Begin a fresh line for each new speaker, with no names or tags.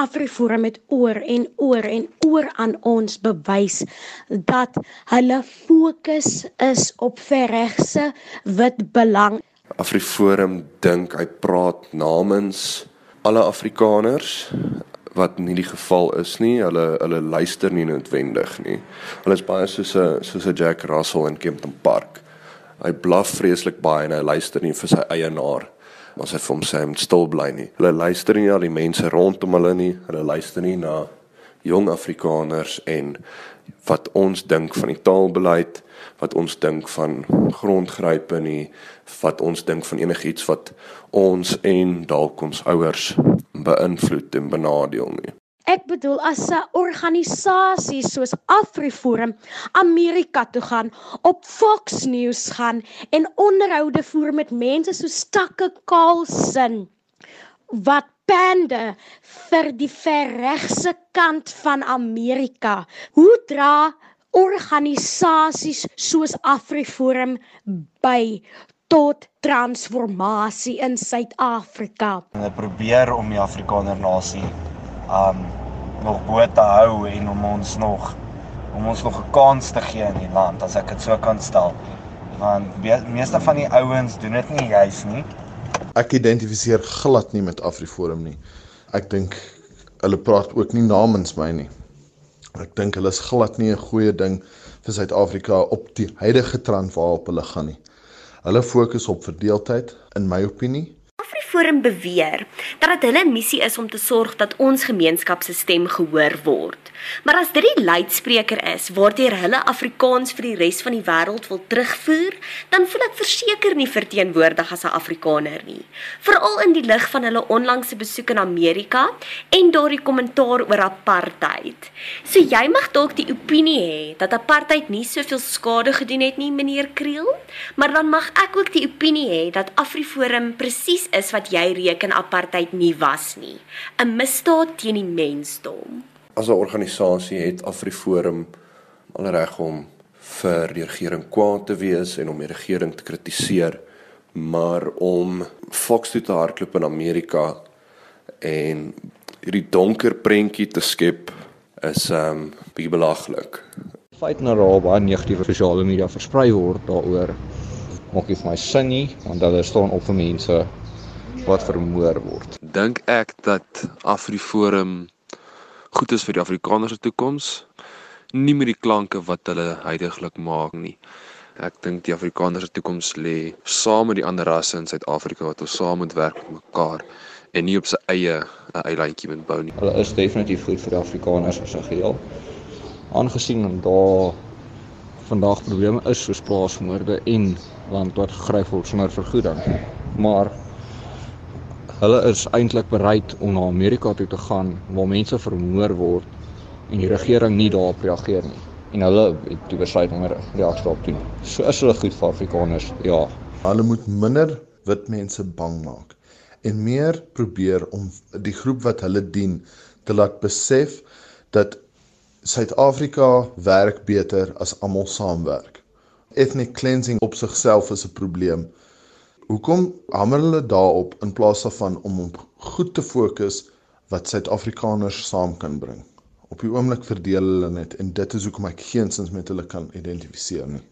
Afriforum het oor en oor en oor aan ons bewys dat hulle fokus is op verregse wit belang.
Afriforum dink hy praat namens alle Afrikaners wat nie die geval is nie. Hulle hulle luister nie noodwendig nie. Hulle is baie soos 'n soos 'n Jack Russell in Kempton Park. Hy blaf vreeslik baie en hy luister nie vir sy eienaar as hy vir hom sê moet stil bly nie. Hulle luister nie na die mense rondom hulle nie. Hulle luister nie na jong Afrikaners en wat ons dink van die taalbeleid, wat ons dink van grondgrype nie, wat ons dink van enigiets wat ons en dalk ons ouers beïnvloed en benadeel nie.
Ek bedoel as 'n organisasie soos AfriForum Amerika toe gaan, op Fox News gaan en onderhoude voer met mense so Stakke Carlson wat pande vir die verregse kant van Amerika. Hoe dra organisasies soos AfriForum by tot transformasie in Suid-Afrika.
Hulle probeer om die Afrikaner nasie um nog bo te hou en om ons nog om ons nog 'n kans te gee in die land as ek dit so kan stel. Want meeste van die ouens doen dit nie juis nie.
Ek identifiseer glad nie met AfriForum nie. Ek dink hulle praat ook nie namens my nie. Ek dink hulle is glad nie 'n goeie ding vir Suid-Afrika op die huidige trend waarop hulle gaan nie. Hulle fokus op verdeeldheid in my opinie.
AfriForum beweer dat dit hulle missie is om te sorg dat ons gemeenskap se stem gehoor word. Maar as dit die luidspreker is waardeur hulle Afrikaans vir die res van die wêreld wil terugvoer, dan voel ek verseker nie verteenwoordig as 'n Afrikaner nie. Veral in die lig van hulle onlangse besoek in Amerika en daardie kommentaar oor apartheid. So jy mag dalk die opinie hê dat apartheid nie soveel skade gedoen het nie, meneer Kriel, maar dan mag ek ook die opinie hê dat AfriForum presies is wat jy reken apartheid nie was nie, 'n misdaad teen die mensdom
as 'n organisasie het AfriForum al reg om vir die regering kwaad te wees en om die regering te kritiseer, maar om Fox toe te hardloop in Amerika en hierdie donker prentjie te skep is um bietjie belaglik.
Feit nou raal baie negatiewe sosiale media versprei word daaroor maak nie vir my sin nie want hulle staan op vir mense wat vermoor word.
Dink ek dat AfriForum goed is vir die Afrikaners se toekoms. Nie met die klanke wat hulle heidaglik maak nie. Ek dink die Afrikaners se toekoms lê saam met die ander rasse in Suid-Afrika wat ons saam moet werk met mekaar en nie op sy eie 'n eilandjie moet bou nie.
Hulle is definitief goed vir die Afrikaners as 'n geheel. Aangesien daar vandag probleme is soos plaasmoorde en land wat gegryp word sonder vergoeding. Maar hulle is eintlik bereid om na Amerika toe te gaan waar mense vermoor word en die regering nie daarop reageer nie. En hulle het toe besluit om 'n reaksie daarop te doen. So is hulle goed vir Afrikaners. Ja.
Hulle moet minder wit mense bang maak en meer probeer om die groep wat hulle dien te laat besef dat Suid-Afrika werk beter as almal saamwerk. Ethnic cleansing op sigself is 'n probleem Hoekom hamer hulle daarop in plaas daarvan om op goed te fokus wat Suid-Afrikaners saam kan bring? Op die oomblik verdeel hulle net en dit is hoekom ek geensins met hulle kan identifiseer nie.